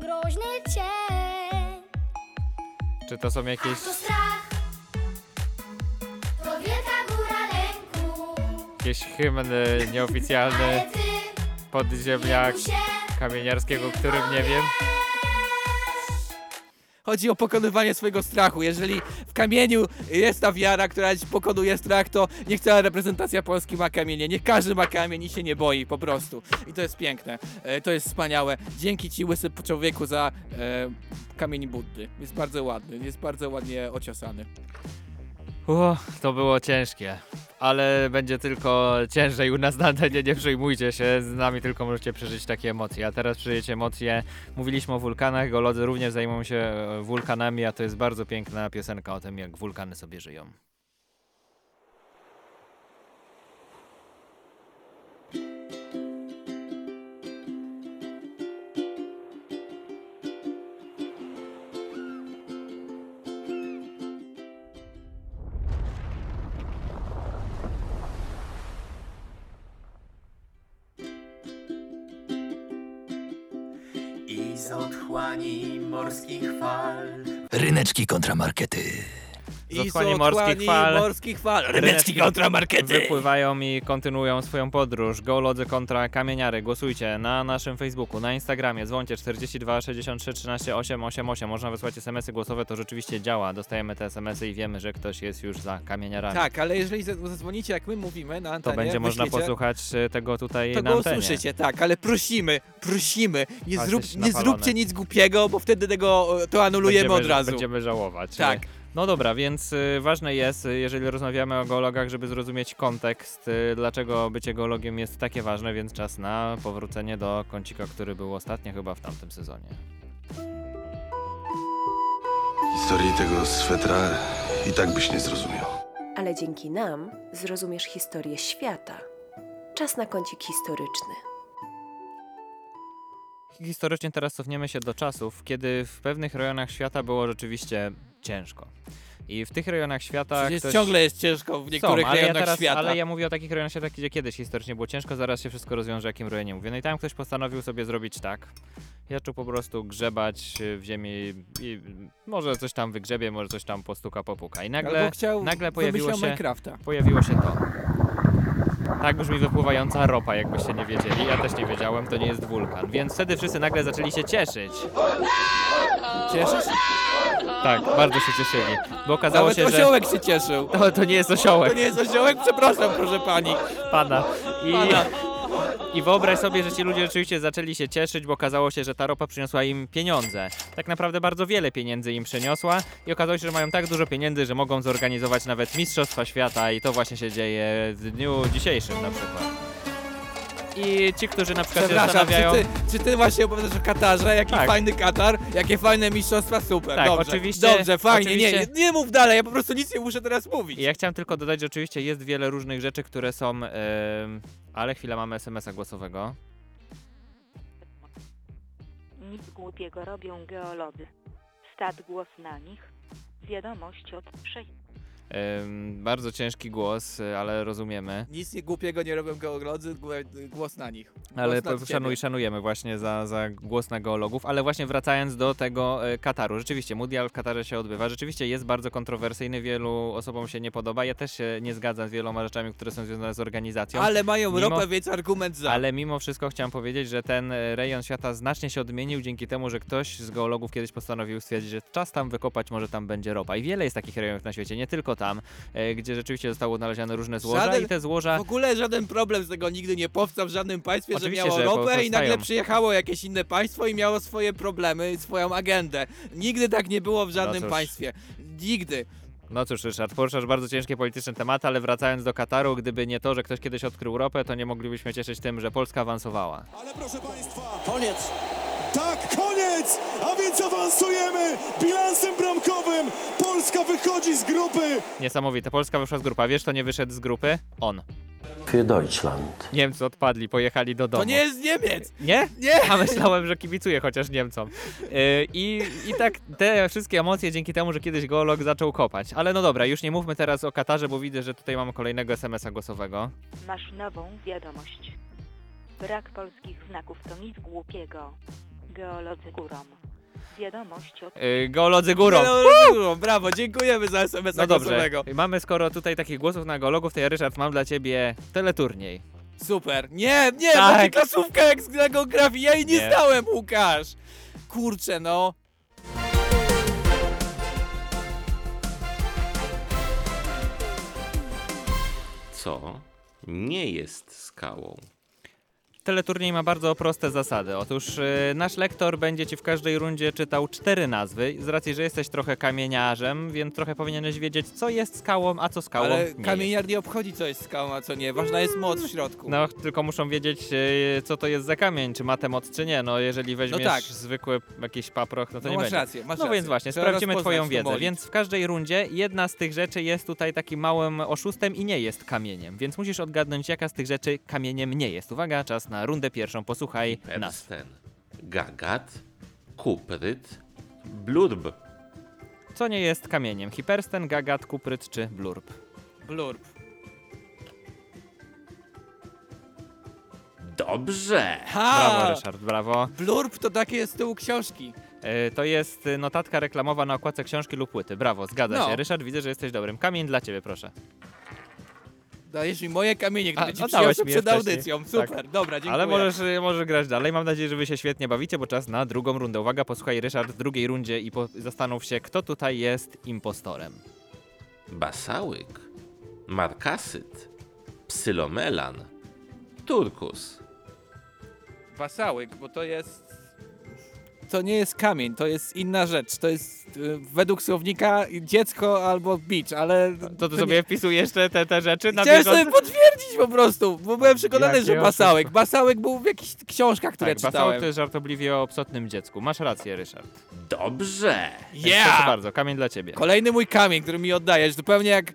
groźny cień. Czy to są jakieś To strach, to wielka góra lęku. jakieś hymny nieoficjalny Ale ty się, kamieniarskiego, którym nie wiem? Chodzi o pokonywanie swojego strachu. Jeżeli w kamieniu jest ta wiara, która pokonuje strach, to niech cała reprezentacja Polski ma kamienie. Niech każdy ma kamień i się nie boi, po prostu. I to jest piękne. E, to jest wspaniałe. Dzięki ci, łysy człowieku, za e, kamień Buddy. Jest bardzo ładny, jest bardzo ładnie ociosany. O, to było ciężkie. Ale będzie tylko ciężej u nas na antenie, nie przejmujcie się, z nami tylko możecie przeżyć takie emocje. A teraz przeżyjecie emocje, mówiliśmy o wulkanach, golodzy również zajmują się wulkanami, a to jest bardzo piękna piosenka o tym, jak wulkany sobie żyją. Kontramarkety. Z otchłani morskich fal. morskich fal. Kontramarkety. Wypływają i kontynuują swoją podróż. Geolodzy kontra kamieniary. Głosujcie na naszym Facebooku, na Instagramie. Dzwoncie 42 63 13 888. Można wysłać SMS-y głosowe, to rzeczywiście działa. Dostajemy te SMS-y i wiemy, że ktoś jest już za kamieniarami. Tak, ale jeżeli za- zadzwonicie, jak my mówimy na To antenie, będzie można posłuchać e, tego tutaj To na go antenie. usłyszycie, tak, ale prosimy, prosimy, nie, zrób, nie zróbcie nic głupiego, bo wtedy tego to anulujemy będziemy, od razu. Będziemy żałować. Tak. No dobra, więc y, ważne jest, y, jeżeli rozmawiamy o geologach, żeby zrozumieć kontekst, y, dlaczego bycie geologiem jest takie ważne, więc czas na powrócenie do kącika, który był ostatnio chyba w tamtym sezonie. Historii tego swetra i tak byś nie zrozumiał. Ale dzięki nam zrozumiesz historię świata. Czas na kącik historyczny. Historycznie teraz cofniemy się do czasów, kiedy w pewnych rejonach świata było rzeczywiście ciężko. I w tych rejonach świata. Przecież ktoś... ciągle jest ciężko w niektórych Są, ale ja rejonach teraz, świata. Ale ja mówię o takich rejonach świata, gdzie kiedyś historycznie było ciężko, zaraz się wszystko rozwiąże, jakim rejonie mówię. No i tam ktoś postanowił sobie zrobić tak. Zaczął po prostu grzebać y, w ziemi i może coś tam wygrzebie, może coś tam postuka, popuka. I nagle, nagle pojawiło się, Minecrafta. pojawiło się to. Tak brzmi wypływająca ropa, jakbyście nie wiedzieli. Ja też nie wiedziałem, to nie jest wulkan. Więc wtedy wszyscy nagle zaczęli się cieszyć. Cieszysz? Tak, bardzo się cieszyli. Bo okazało Nawet się, że... osiołek się cieszył. To, to nie jest osiołek. To nie jest osiołek, przepraszam, proszę pani. Pana. I, Pana. I wyobraź sobie, że ci ludzie rzeczywiście zaczęli się cieszyć, bo okazało się, że ta ropa przyniosła im pieniądze. Tak naprawdę bardzo wiele pieniędzy im przyniosła i okazało się, że mają tak dużo pieniędzy, że mogą zorganizować nawet Mistrzostwa Świata i to właśnie się dzieje w dniu dzisiejszym na przykład. I ci, którzy na przykład się Przepraszam, zastanawiają... czy ty, czy ty właśnie opowiadasz o Katarze? Jaki Tak. fajny Katar, jakie fajne mistrzostwa, super. Tak, dobrze, oczywiście- Dobrze, fajnie, nie, oczywiście- nie, nie mów dalej, ja po prostu nic nie muszę teraz mówić. I ja chciałem tylko dodać, że oczywiście jest wiele różnych rzeczy, które są... em, ale chwila, mamy SMS-a głosowego. Nic głupiego robią geolodzy. Stad głos na nich. Wiadomość od 6. Bardzo ciężki głos, e, ale rozumiemy. Nic nie głupiego nie robią geolodzy, głos na nich. Głos Ale nad po- szanuj, szanujemy właśnie za, za głos na geologów. Ale właśnie wracając do tego e, Kataru. Rzeczywiście, Mundial w Katarze się odbywa. Rzeczywiście jest bardzo kontrowersyjny, wielu osobom się nie podoba. Ja też się nie zgadzam z wieloma rzeczami, które są związane z organizacją. Ale mają Mimo- ropę, więc argument za. Ale mimo wszystko chciałem powiedzieć, że ten e, rejon świata znacznie się odmienił dzięki temu, że ktoś z geologów kiedyś postanowił stwierdzić, że czas tam wykopać, może tam będzie ropa. I wiele jest takich rejonów na świecie, nie tylko tam, e, gdzie rzeczywiście zostały odnalezione różne złoża Żaden- i te złoża... W ogóle żaden problem z tego nigdy nie powstał w żadnym państwie, Oczywiście, że że miało ropę i nagle przyjechało jakieś inne państwo i miało swoje problemy, i swoją agendę. Nigdy tak nie było w żadnym cóż. państwie. Nigdy. No cóż, Ryszard, poruszasz bardzo ciężkie polityczne tematy, ale wracając do Kataru, gdyby nie to, że ktoś kiedyś odkrył ropę, to nie moglibyśmy cieszyć tym, że Polska awansowała. Ale proszę Państwa, koniec! Tak, koniec! A więc awansujemy bilansem bramkowym! Polska wychodzi z grupy! Niesamowite, Polska wyszła z grupy, a wiesz, kto nie wyszedł z grupy? On. Für Deutschland. Niemcy odpadli, pojechali do domu. To nie jest Niemiec! Nie? Nie! A myślałem, że kibicuję chociaż Niemcom. Yy, I, I tak te wszystkie emocje dzięki temu, że kiedyś geolog zaczął kopać. Ale no dobra, już nie mówmy teraz o Katarze, bo widzę, że tutaj mamy kolejnego SMS-a głosowego. Masz nową wiadomość. Brak polskich znaków to nic głupiego. Geolodzy górą. Wiadomość od... Yy, geolodzy górą. Brawo, dziękujemy za SMS-a No dobrze, głosowego. mamy skoro tutaj takich głosów na geologów, to ja Ryszard mam dla ciebie teleturniej. Super. Nie, nie, Tak. będzie klasówka jak z na geografii, ja jej nie, Nie. znałem, Łukasz. Kurczę, no. Co nie jest skałą? Teleturniej ma bardzo proste zasady. Otóż y, nasz lektor będzie ci w każdej rundzie czytał cztery nazwy. Z racji, że jesteś trochę kamieniarzem, więc trochę powinieneś wiedzieć, co jest skałą, a co skałą Ale nie kamieniar nie obchodzi, co jest skałą, a co nie. Ważna jest moc w środku. No, tylko muszą wiedzieć, e, co to jest za kamień, czy ma tę moc, czy nie. No, jeżeli weźmiesz tak. zwykły jakiś paproch, no to No nie masz będzie. rację, masz no rację. więc właśnie, Trzeba sprawdzimy rozpoznać twoją wiedzę. Więc w każdej rundzie jedna z tych rzeczy jest tutaj takim małym oszustem i nie jest kamieniem. Więc musisz odgadnąć, jaka z tych rzeczy kamieniem nie jest. Uwaga, czas na rundę pierwszą. Posłuchaj nas. Persten, gagat, kupryt, blurb. Co nie jest kamieniem? Hipersten, gagat, kupryt czy blurb? Blurb. Dobrze. Dobrze. Brawo, Ryszard, brawo. Blurb to takie jest z tyłu książki. E, To jest y, notatka reklamowa na okładce książki lub płyty. Brawo, zgadza No. się. Ryszard, widzę, że jesteś dobrym. Kamień dla ciebie, proszę. Dajesz mi moje kamienie, które A, ci oddałeś mi przed wcześniej. audycją. Super, Tak. dobra, dziękuję. Ale możesz, y, możesz grać dalej. Mam nadzieję, że wy się świetnie bawicie, bo czas na drugą rundę. Uwaga, posłuchaj Ryszard w drugiej rundzie i po- zastanów się, kto tutaj jest impostorem. Basałyk, markasyt, psylomelan, turkus. Wasałyk, bo to jest... To nie jest kamień, to jest inna rzecz. To jest według słownika dziecko albo bicz, ale... To ty sobie wpisujesz te, te, te rzeczy na Chciałem bieżąco? sobie potwierdzić po prostu, bo byłem przekonany, Jakie że Basałek. Basałek był w jakichś książkach, które Tak, Basałek czytałem. to jest żartobliwie o psotnym dziecku. Masz rację, Ryszard. Dobrze. Yeah! Proszę bardzo, kamień dla ciebie. Kolejny mój kamień, który mi oddajesz, zupełnie jak,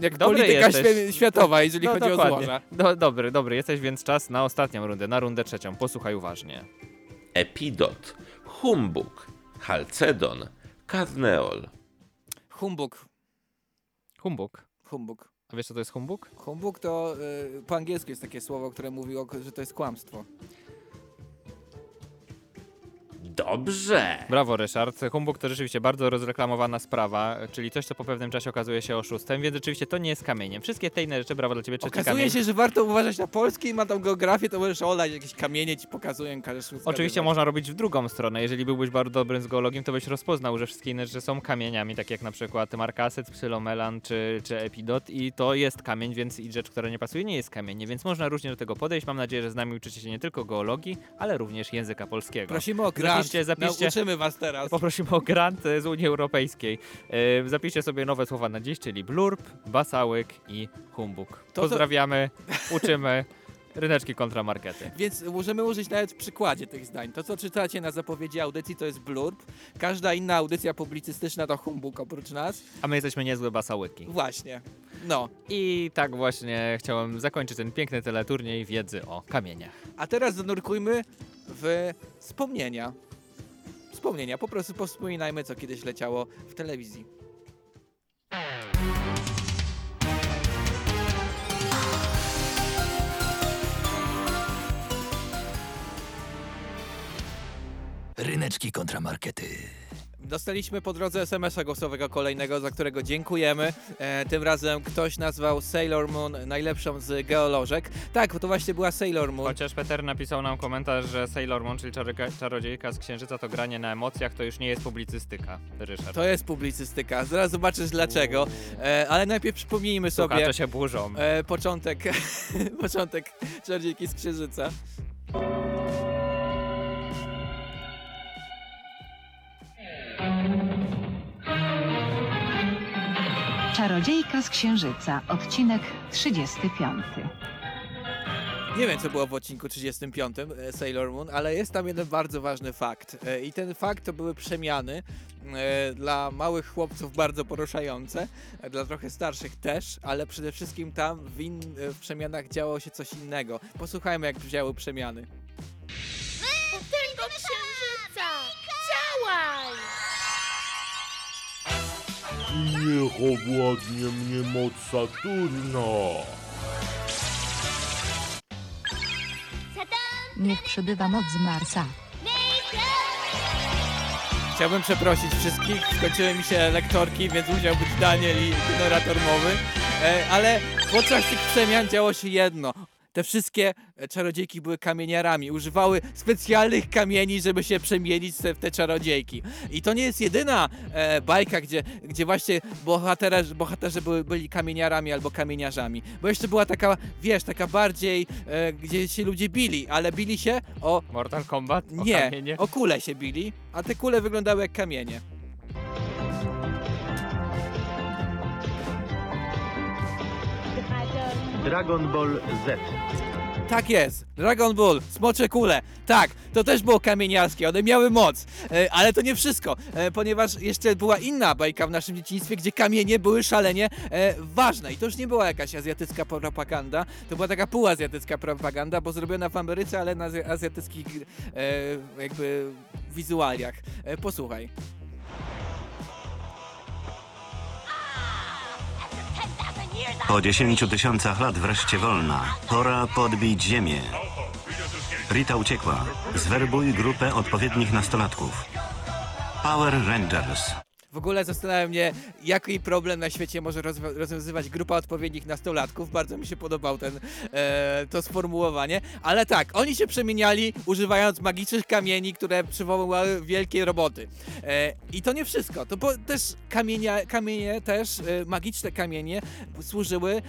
jak Dobry polityka jesteś. światowa, jeżeli No, chodzi o dokładnie. złoża. Do, dobry, dobry, jesteś więc czas na ostatnią rundę, na rundę trzecią. Posłuchaj uważnie. Epidot, humbug, halcedon, karneol. Humbug. Humbug. Humbug. A wiesz co to jest humbug? Humbug to y, po angielsku jest takie słowo, które mówi, o, że to jest kłamstwo. Dobrze. Brawo, Ryszard. Humbug to rzeczywiście bardzo rozreklamowana sprawa, czyli coś, co po pewnym czasie okazuje się oszustem, więc rzeczywiście to nie jest kamieniem. Wszystkie te inne rzeczy, brawo dla ciebie, trzeci Okazuje kamień. się, że warto uważać na polski i ma tam geografię, to możesz olać, jakieś kamienie ci pokazują, każesz Oczywiście można robić w drugą stronę. Jeżeli byłbyś bardzo dobrym z geologiem, to byś rozpoznał, że wszystkie inne rzeczy są kamieniami, tak jak na przykład markasyt, psylomelan czy, czy epidot i to jest kamień, więc i rzecz, która nie pasuje, nie jest kamieniem, więc można różnie do tego podejść. Mam nadzieję, że z nami uczycie się nie tylko geologii, ale również języka polskiego. Prosimy o grant. Zapiszcie, zapiszcie. Nauczymy was teraz. Poprosimy o grant z Unii Europejskiej. E, Zapiszcie sobie nowe słowa na dziś, czyli blurb, basałyk i humbug. to- Pozdrawiamy, uczymy. Ryneczki kontra markety. Więc możemy użyć nawet w przykładzie tych zdań. To, co czytacie na zapowiedzi audycji, to jest blurb. Każda inna audycja publicystyczna to humbug oprócz nas. A my jesteśmy niezłe basałyki. Właśnie. No. I tak właśnie chciałem zakończyć ten piękny teleturniej wiedzy o kamieniach. A teraz zanurkujmy w wspomnienia. Wspomnienia. Po prostu powspominajmy, co kiedyś leciało w telewizji. Ryneczki kontra markety. Dostaliśmy po drodze SMS-a głosowego kolejnego, za którego dziękujemy. E, tym razem ktoś nazwał Sailor Moon najlepszą z geolożek. Tak, to właśnie była Sailor Moon. Chociaż Peter napisał nam komentarz, że Sailor Moon, czyli czarodziejka, czarodziejka z księżyca, to granie na emocjach, to już nie jest publicystyka, Ryszard. To jest publicystyka, zaraz zobaczysz dlaczego. E, ale najpierw przypomnijmy sobie Słuchacze się burzą. e, początek, [laughs] początek Czarodziejki z Księżyca. Czarodziejka z Księżyca, odcinek 35. Nie wiem, co było w odcinku 35 e, Sailor Moon, ale jest tam jeden bardzo ważny fakt. E, I ten fakt to były przemiany e, dla małych chłopców bardzo poruszające, dla trochę starszych też, ale przede wszystkim tam w, in, w przemianach działo się coś innego. Posłuchajmy, jak działy przemiany. Niech owładnie mnie moc Saturna. Niech przybywa moc z Marsa. Chciałbym przeprosić wszystkich, skończyły mi się lektorki, więc musiał być Daniel i generator mowy, e, ale podczas tych przemian działo się jedno. Te wszystkie e, czarodziejki były kamieniarami, używały specjalnych kamieni, żeby się przemienić w te czarodziejki. I to nie jest jedyna e, bajka, gdzie, gdzie właśnie bohaterzy, bohaterzy były, byli kamieniarami albo kamieniarzami. Bo jeszcze była taka, wiesz, taka bardziej, e, gdzie się ludzie bili, ale bili się o... Mortal Kombat? O nie, kamienie? o kule się bili, a te kule wyglądały jak kamienie. Dragon Ball Z. Tak jest, Dragon Ball, smocze kule. Tak, to też było kamieniarskie, one miały moc. E, ale to nie wszystko, e, ponieważ jeszcze była inna bajka w naszym dzieciństwie, gdzie kamienie były szalenie e, ważne. I to już nie była jakaś azjatycka propaganda, to była taka półazjatycka propaganda, bo zrobiona w Ameryce, ale na azja- azjatyckich e, jakby wizualiach. E, posłuchaj. Po dziesięciu tysiącach lat wreszcie wolna. Pora podbić ziemię. Rita uciekła. Zwerbuj grupę odpowiednich nastolatków. Power Rangers. W ogóle zastanawia mnie, jaki problem na świecie może rozwiązywać grupa odpowiednich nastolatków. Bardzo mi się podobał ten, e, to sformułowanie. Ale tak, oni się przemieniali używając magicznych kamieni, które przywoływały wielkie roboty. E, I to nie wszystko. To po, też kamienia, kamienie, też e, magiczne kamienie służyły e,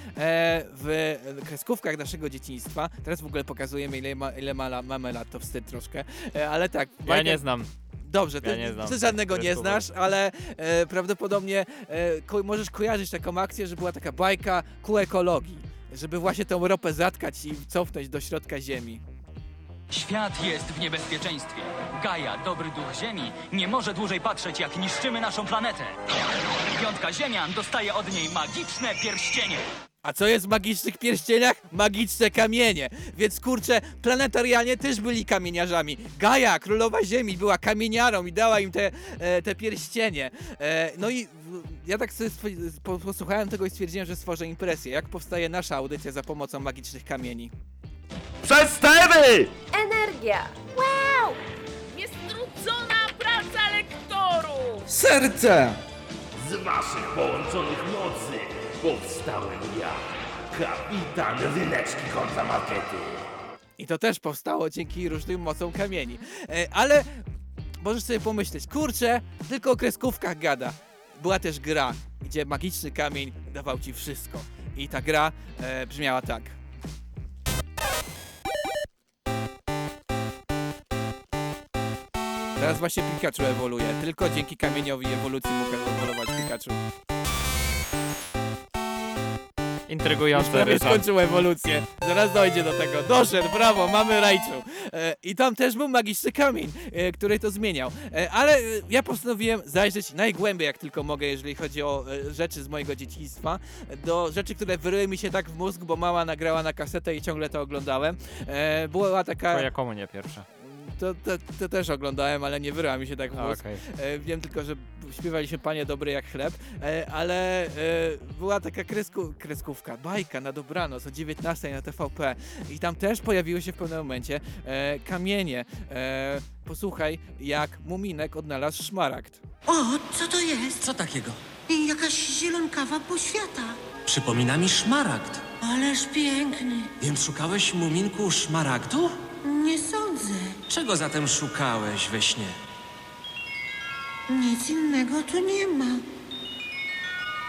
w kreskówkach naszego dzieciństwa. Teraz w ogóle pokazujemy, ile, ma, ile ma, mamy lat, to wstyd troszkę. E, ale tak. Ja bajka- nie znam. Dobrze, ty, Ja nie znam ty żadnego nie znasz, ale e, prawdopodobnie e, ko możesz kojarzyć taką akcję, że była taka bajka ku ekologii, żeby właśnie tą ropę zatkać i cofnąć do środka ziemi. Świat jest w niebezpieczeństwie. Gaia, dobry duch Ziemi, nie może dłużej patrzeć, jak niszczymy naszą planetę. Piątka Ziemian dostaje od niej magiczne pierścienie. A co jest w magicznych pierścieniach? Magiczne kamienie. Więc kurczę, planetarianie też byli kamieniarzami. Gaja, królowa ziemi, była kamieniarą i dała im te, e, te pierścienie. E, no i w- ja tak sobie posłuchałem tego i stwierdziłem, że stworzę impresję. Jak powstaje nasza audycja za pomocą magicznych kamieni? Przestewy! Energia. Wow! Niestrudzona praca lektorów! Serce! Z waszych połączonych mocy powstałem ja, kapitan Ryneczki kontramarkety. I to też powstało dzięki różnym mocom kamieni. E, ale możesz sobie pomyśleć, kurczę, tylko o kreskówkach gada. Była też gra, gdzie magiczny kamień dawał ci wszystko. I ta gra e, brzmiała tak. Teraz właśnie Pikachu ewoluuje. Tylko dzięki kamieniowi ewolucji mógł ewoluować Pikachu. Intrygujące, prawie Ryszard. skończył ewolucję. Zaraz dojdzie do tego. Doszedł, brawo, mamy Raichu. E, I tam też był magiczny kamień, e, który to zmieniał. E, ale e, ja postanowiłem zajrzeć najgłębiej, jak tylko mogę, jeżeli chodzi o e, rzeczy z mojego dzieciństwa. Do rzeczy, które wyryły mi się tak w mózg, bo mama nagrała na kasetę i ciągle to oglądałem. E, była taka... Twoja komunia pierwsza. To, to, to też oglądałem, ale nie wyryła mi się tak w mózg. okej. E, wiem tylko, że śpiewaliśmy Panie Dobry jak chleb, e, ale e, była taka kresku, kreskówka, bajka na dobranoc o 19 na TVP i tam też pojawiły się w pewnym momencie kamienie. Posłuchaj, jak Muminek odnalazł szmaragd. O, co to jest? Co takiego? Jakaś zielonkawa poświata. Przypomina mi szmaragd. Ależ piękny. Więc szukałeś muminku szmaragdu? Nie sądzę. Czego zatem szukałeś we śnie? Nic innego tu nie ma.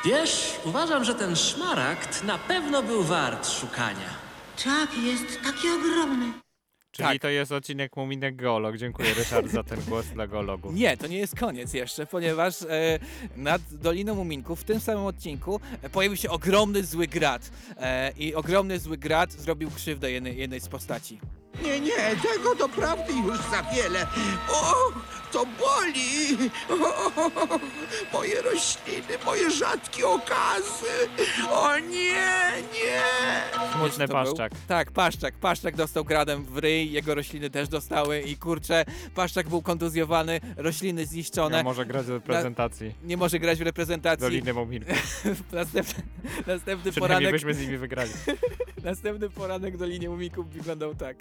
Wiesz, uważam, że ten szmaragd na pewno był wart szukania. Tak, jest taki ogromny. Czyli Tak. to jest odcinek Muminek Geolog. Dziękuję Ryszard za ten głos dla geologów. Nie, to nie jest koniec jeszcze, ponieważ e, nad Doliną Muminków w tym samym odcinku e, pojawił się ogromny zły grat. E, I ogromny zły grat zrobił krzywdę jednej, jednej z postaci. Nie, nie, tego doprawdy już za wiele. O, to boli. O, [laughs] moje rośliny, moje rzadkie okazy. O nie, nie. Smutny to był? paszczak. Tak, paszczak. Paszczak dostał gradem w ryj, jego rośliny też dostały i kurczę, paszczak był kontuzjowany, rośliny zniszczone. Nie może grać w reprezentacji. Nie może grać w reprezentacji. Doliny Muminków. [laughs] następny, następny poranek. byśmy z nimi wygrali. [laughs] następny poranek Dolinie Muminków wyglądał tak.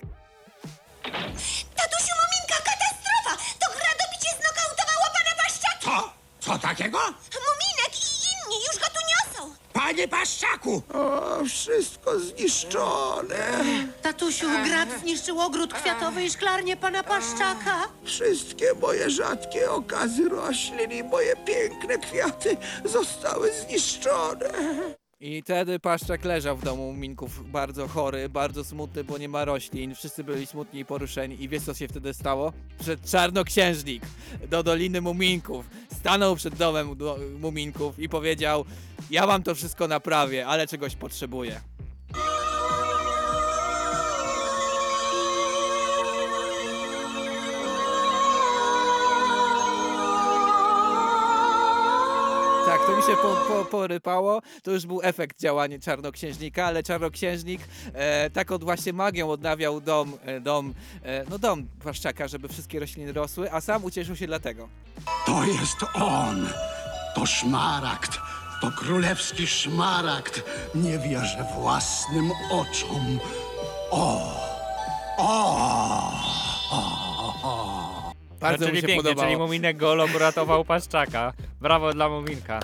Co? Co takiego? Muminek i inni już go tu niosą! Panie Paszczaku! O, wszystko zniszczone. Tatusiu, grat zniszczył ogród kwiatowy i szklarnię pana Paszczaka. Wszystkie moje rzadkie okazy roślin i moje piękne kwiaty zostały zniszczone. I wtedy Paszczak leżał w domu Muminków, bardzo chory, bardzo smutny, bo nie ma roślin. Wszyscy byli smutni i poruszeni. I wiesz, co się wtedy stało? Przed czarnoksiężnik do Doliny Muminków. Stanął przed domem do Muminków i powiedział ja wam to wszystko naprawię, ale czegoś potrzebuję. Mi się po, po, porypało. To już był efekt działania czarnoksiężnika, ale czarnoksiężnik e, taką właśnie magią odnawiał dom, e, dom, e, no dom płaszczaka, żeby wszystkie rośliny rosły, a sam ucieszył się dlatego. To jest on! To szmaragd! To królewski szmaragd! Nie wierzę własnym oczom! O! O! Bardzo no, mu czyli się pięknie, podobało. czyli Muminek geolog uratował Paszczaka. Brawo dla Muminka.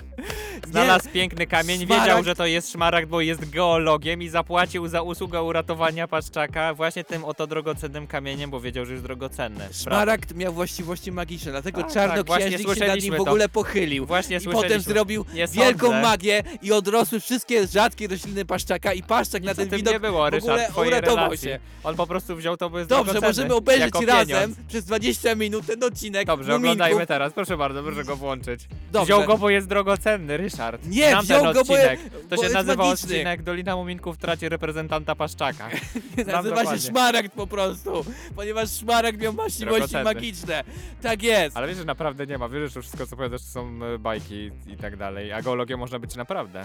Znalazł piękny kamień, Szmaragd- wiedział, że to jest szmaragd, bo jest geologiem i zapłacił za usługę uratowania Paszczaka właśnie tym oto drogocennym kamieniem, bo wiedział, że jest drogocenny. Brawo. Szmaragd miał właściwości magiczne, dlatego Tak, tak, czarnoksiężnik się nad nim w ogóle pochylił. Właśnie I potem zrobił Nie wielką magię i odrosły wszystkie rzadkie rośliny paszczaka i paszczak na Nic o ten widok nie było, w ogóle Ryszard, uratował relacji. się. On po prostu wziął to, bo jest Dobrze, możemy obejrzeć razem przez 20 minut ten odcinek Dobrze, Muminków. oglądajmy teraz, proszę bardzo, proszę go włączyć. Dobrze. Wziął go, bo jest drogocenny, Ryszard. Nie, Znam wziął ten go, odcinek. bo To się nazywa magiczny. odcinek Dolina Muminków traci reprezentanta Paszczaka. [laughs] Nazywa się dokładnie. szmaragd po prostu, ponieważ szmaragd miał właściwości magiczne. Tak jest. Ale wiesz, że naprawdę nie ma. Wiesz, że wszystko, co powiadasz, to są e, bajki i tak dalej. A geologią można być naprawdę.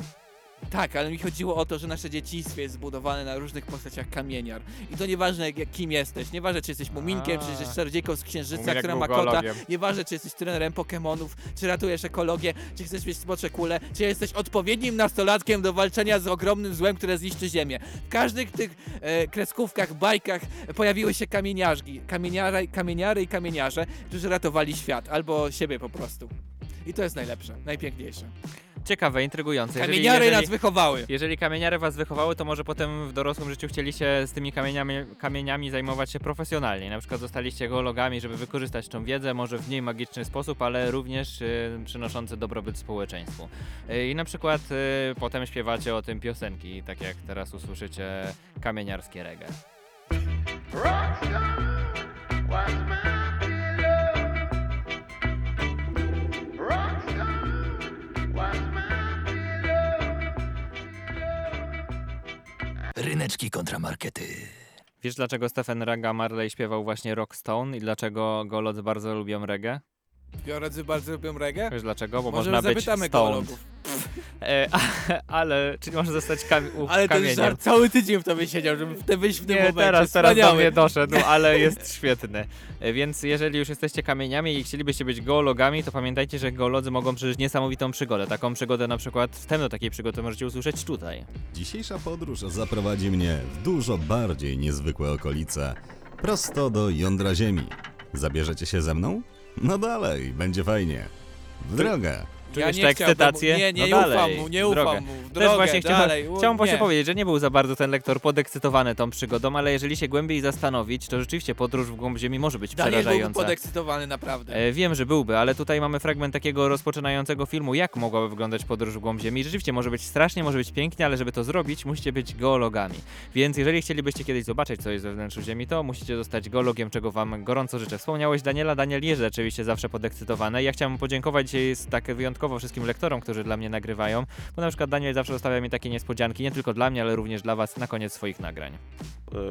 Tak, ale mi chodziło o to, że nasze dzieciństwo jest zbudowane na różnych postaciach kamieniar. I to nieważne jak, kim jesteś, nieważne czy jesteś muminkiem, czy jesteś czarodziejką z księżyca, Muminek która był ma kota, geologiem. nieważne czy jesteś trenerem Pokemonów, czy ratujesz ekologię, czy chcesz mieć smocze kule, czy jesteś odpowiednim nastolatkiem do walczenia z ogromnym złem, które zniszczy ziemię. W każdych tych e, kreskówkach, bajkach pojawiły się kamieniarzki, kamieniary, kamieniary i kamieniarze, którzy ratowali świat, albo siebie po prostu. I to jest najlepsze, najpiękniejsze. Ciekawe, intrygujące. Jeżeli- Kamieniary jeżeli, nas wychowały. Jeżeli kamieniary was wychowały, to może potem w dorosłym życiu chcieliście z tymi kamieniami, kamieniami zajmować się profesjonalnie. Na przykład zostaliście geologami, żeby wykorzystać tą wiedzę, może w mniej magiczny sposób, ale również y, przynoszący dobrobyt społeczeństwu. Y, I na przykład y, potem śpiewacie o tym piosenki, tak jak teraz usłyszycie kamieniarskie reggae. Ryneczki kontramarkety. Wiesz dlaczego Stephen Raga Marley śpiewał właśnie Rockstone i dlaczego geolodzy bardzo lubią reggae? Geolodzy bardzo lubią reggae? Wiesz dlaczego? Bo Może można być zapytamy stoned. geologów. [laughs] E, ale, czyli można zostać kam u, Ale ten kamieniem. żart cały tydzień w tobie siedział, żeby w te wyjść w tym Nie, momencie. teraz, teraz do Wspaniały. mnie doszedł, [laughs] ale jest świetny. E, Więc jeżeli już jesteście kamieniami i chcielibyście być geologami, to pamiętajcie, że geolodzy mogą przeżyć niesamowitą przygodę. Taką przygodę na przykład, wstęp do takiej przygody możecie usłyszeć tutaj. Dzisiejsza podróż zaprowadzi mnie w dużo bardziej niezwykłe okolice, prosto do jądra Ziemi. Zabierzecie się ze mną? No dalej, będzie fajnie. W drogę! Czujesz nie tę ekscytację? nie, nie no ufam dalej, mu, nie w drogę. ufam mu, w Też drogę, właśnie chciałem, dalej, u- chciałem właśnie nie. powiedzieć, że nie był za bardzo ten lektor podekscytowany tą przygodą, ale jeżeli się głębiej zastanowić, to rzeczywiście podróż w głąb Ziemi może być Daniel byłby przerażająca. podekscytowany naprawdę. E, wiem, że byłby, ale tutaj mamy fragment takiego rozpoczynającego filmu, jak mogłaby wyglądać podróż w głąb Ziemi. Rzeczywiście może być strasznie, może być pięknie, ale żeby to zrobić, musicie być geologami. Więc jeżeli chcielibyście kiedyś zobaczyć, co jest we wnętrzu Ziemi, to musicie zostać geologiem, czego wam gorąco życzę. Wspomniałeś Daniela, Daniel jest rzeczywiście zawsze podekscytowany. Ja chciałem podziękować dzisiaj z- tak wyjątkowo wszystkim lektorom, którzy dla mnie nagrywają, bo na przykład Daniel zawsze zostawia mi takie niespodzianki, nie tylko dla mnie, ale również dla was na koniec swoich nagrań.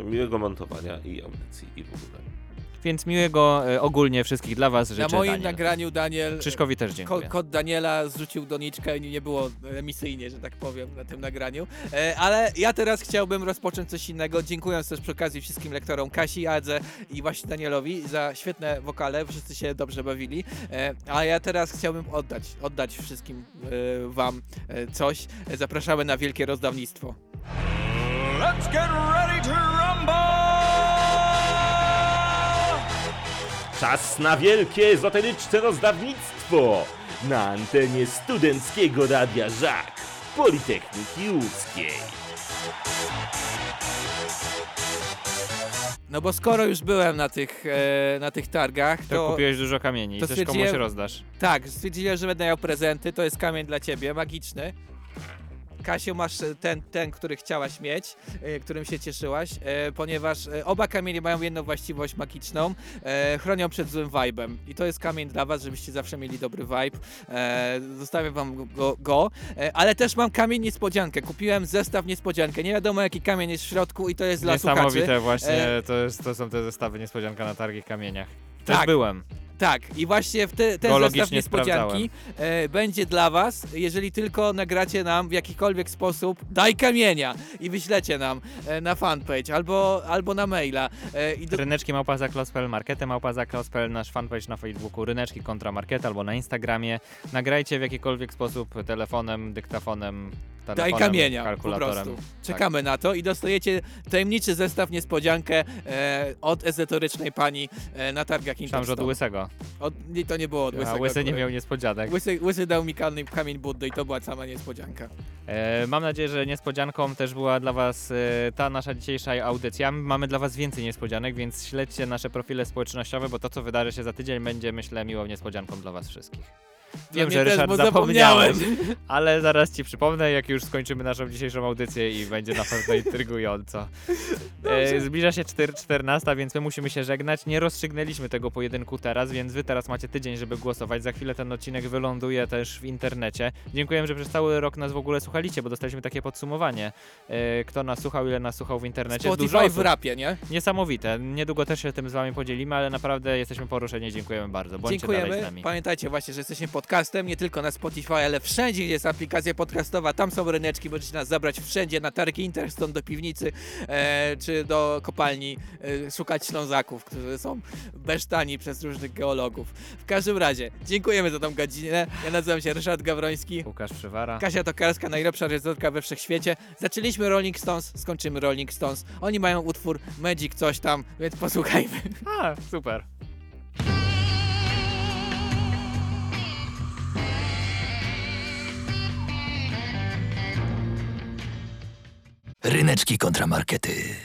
E, Miłego montowania i audycji i w ogóle. Więc miłego e, ogólnie wszystkich dla was Na życzę moim Daniel. nagraniu Daniel. Krzyszkowi też dziękuję. Kod Daniela zrzucił doniczkę i nie było emisyjnie, że tak powiem, na tym nagraniu. E, ale ja teraz chciałbym rozpocząć coś innego, dziękując też przy okazji wszystkim lektorom Kasi, Adze i właśnie Danielowi za świetne wokale, wszyscy się dobrze bawili. E, a ja teraz chciałbym oddać, oddać wszystkim e, wam e, coś. E, Zapraszamy na wielkie rozdawnictwo. Let's get ready to rumble! Czas na wielkie ezoteryczne rozdawnictwo na antenie studenckiego Radia Żak Politechniki Łódzkiej. No bo skoro już byłem na tych, e, na tych targach, To to... kupiłeś dużo kamieni i też komuś rozdasz. Tak, stwierdziłem, że będę miał prezenty. To jest kamień dla ciebie, magiczny. Kasiu, masz e, ten, ten, który chciałaś mieć, e, którym się cieszyłaś, e, ponieważ oba kamienie mają jedną właściwość magiczną, chronią przed złym vibem. I to jest kamień dla was, żebyście zawsze mieli dobry vibe. Zostawiam wam go, go. Ale też mam kamień niespodziankę. Kupiłem zestaw niespodziankę. Nie wiadomo jaki kamień jest w środku i to jest dla słuchaczy. Niesamowite właśnie, to, jest, to są te zestawy niespodzianka na targich kamieniach. Też Tak. byłem. Tak, i właśnie w te, ten zestaw niespodzianki e, będzie dla was, jeżeli tylko nagracie nam w jakikolwiek sposób daj kamienia i wyślecie nam e, na fanpage albo, albo na maila. E, i do, Ryneczki małpa za Klaus.pl, markety małpa za Klaus.pl, nasz fanpage na Facebooku, Ryneczki kontra market albo na Instagramie. Nagrajcie w jakikolwiek sposób telefonem, dyktafonem, Daj kamienia, po kalkulatorem. prostu. Tak. Czekamy na to i dostajecie tajemniczy zestaw, niespodziankę e, od ezoterycznej pani e, na targach Myślałem, że od łysego. Od, nie, to nie było od A łysego. łysy nie miał niespodzianek. Łysy, łysy dał mi kamień, kamień Buddy i to była sama niespodzianka. E, mam nadzieję, że niespodzianką też była dla Was e, ta nasza dzisiejsza audycja. Mamy dla Was więcej niespodzianek, więc śledźcie nasze profile społecznościowe, bo to, co wydarzy się za tydzień, będzie, myślę, miłą niespodzianką dla Was wszystkich. Wiem, że też, Ryszard zapomniałeś, zapomniałem. [laughs] ale zaraz Ci przypomnę, jak już skończymy naszą dzisiejszą audycję i będzie na pewno intrygująco. [laughs] E, zbliża się 4, 14, więc my musimy się żegnać. Nie rozstrzygnęliśmy tego pojedynku teraz, więc Wy teraz macie tydzień, żeby głosować. Za chwilę ten odcinek wyląduje też w internecie. Dziękujemy, że przez cały rok nas w ogóle słuchaliście, bo dostaliśmy takie podsumowanie. E, kto nas słuchał, ile nas słuchał w internecie. Dużo Spotify w osób. rapie, nie? Niesamowite. Niedługo też się tym z Wami podzielimy, ale naprawdę jesteśmy poruszeni. Dziękujemy bardzo. Bądźcie dalej z Dziękujemy. nami. Pamiętajcie właśnie, że jesteśmy podcastem, nie tylko na Spotify, ale wszędzie, gdzie jest aplikacja podcastowa. Tam są ryneczki, możecie nas zabrać wszędzie, na targi Interstone, do piwnicy, e, czy do kopalni, e, szukać ślązaków, którzy są besztani przez różnych geologów. W każdym razie, dziękujemy za tą godzinę. Ja nazywam się Ryszard Gawroński. Łukasz Przywara. Kasia Tokarska, najlepsza reżyserka we wszechświecie. Zaczęliśmy Rolling Stones, skończymy Rolling Stones. Oni mają utwór Magic coś tam, więc posłuchajmy. A, super. Ryneczki kontramarkety.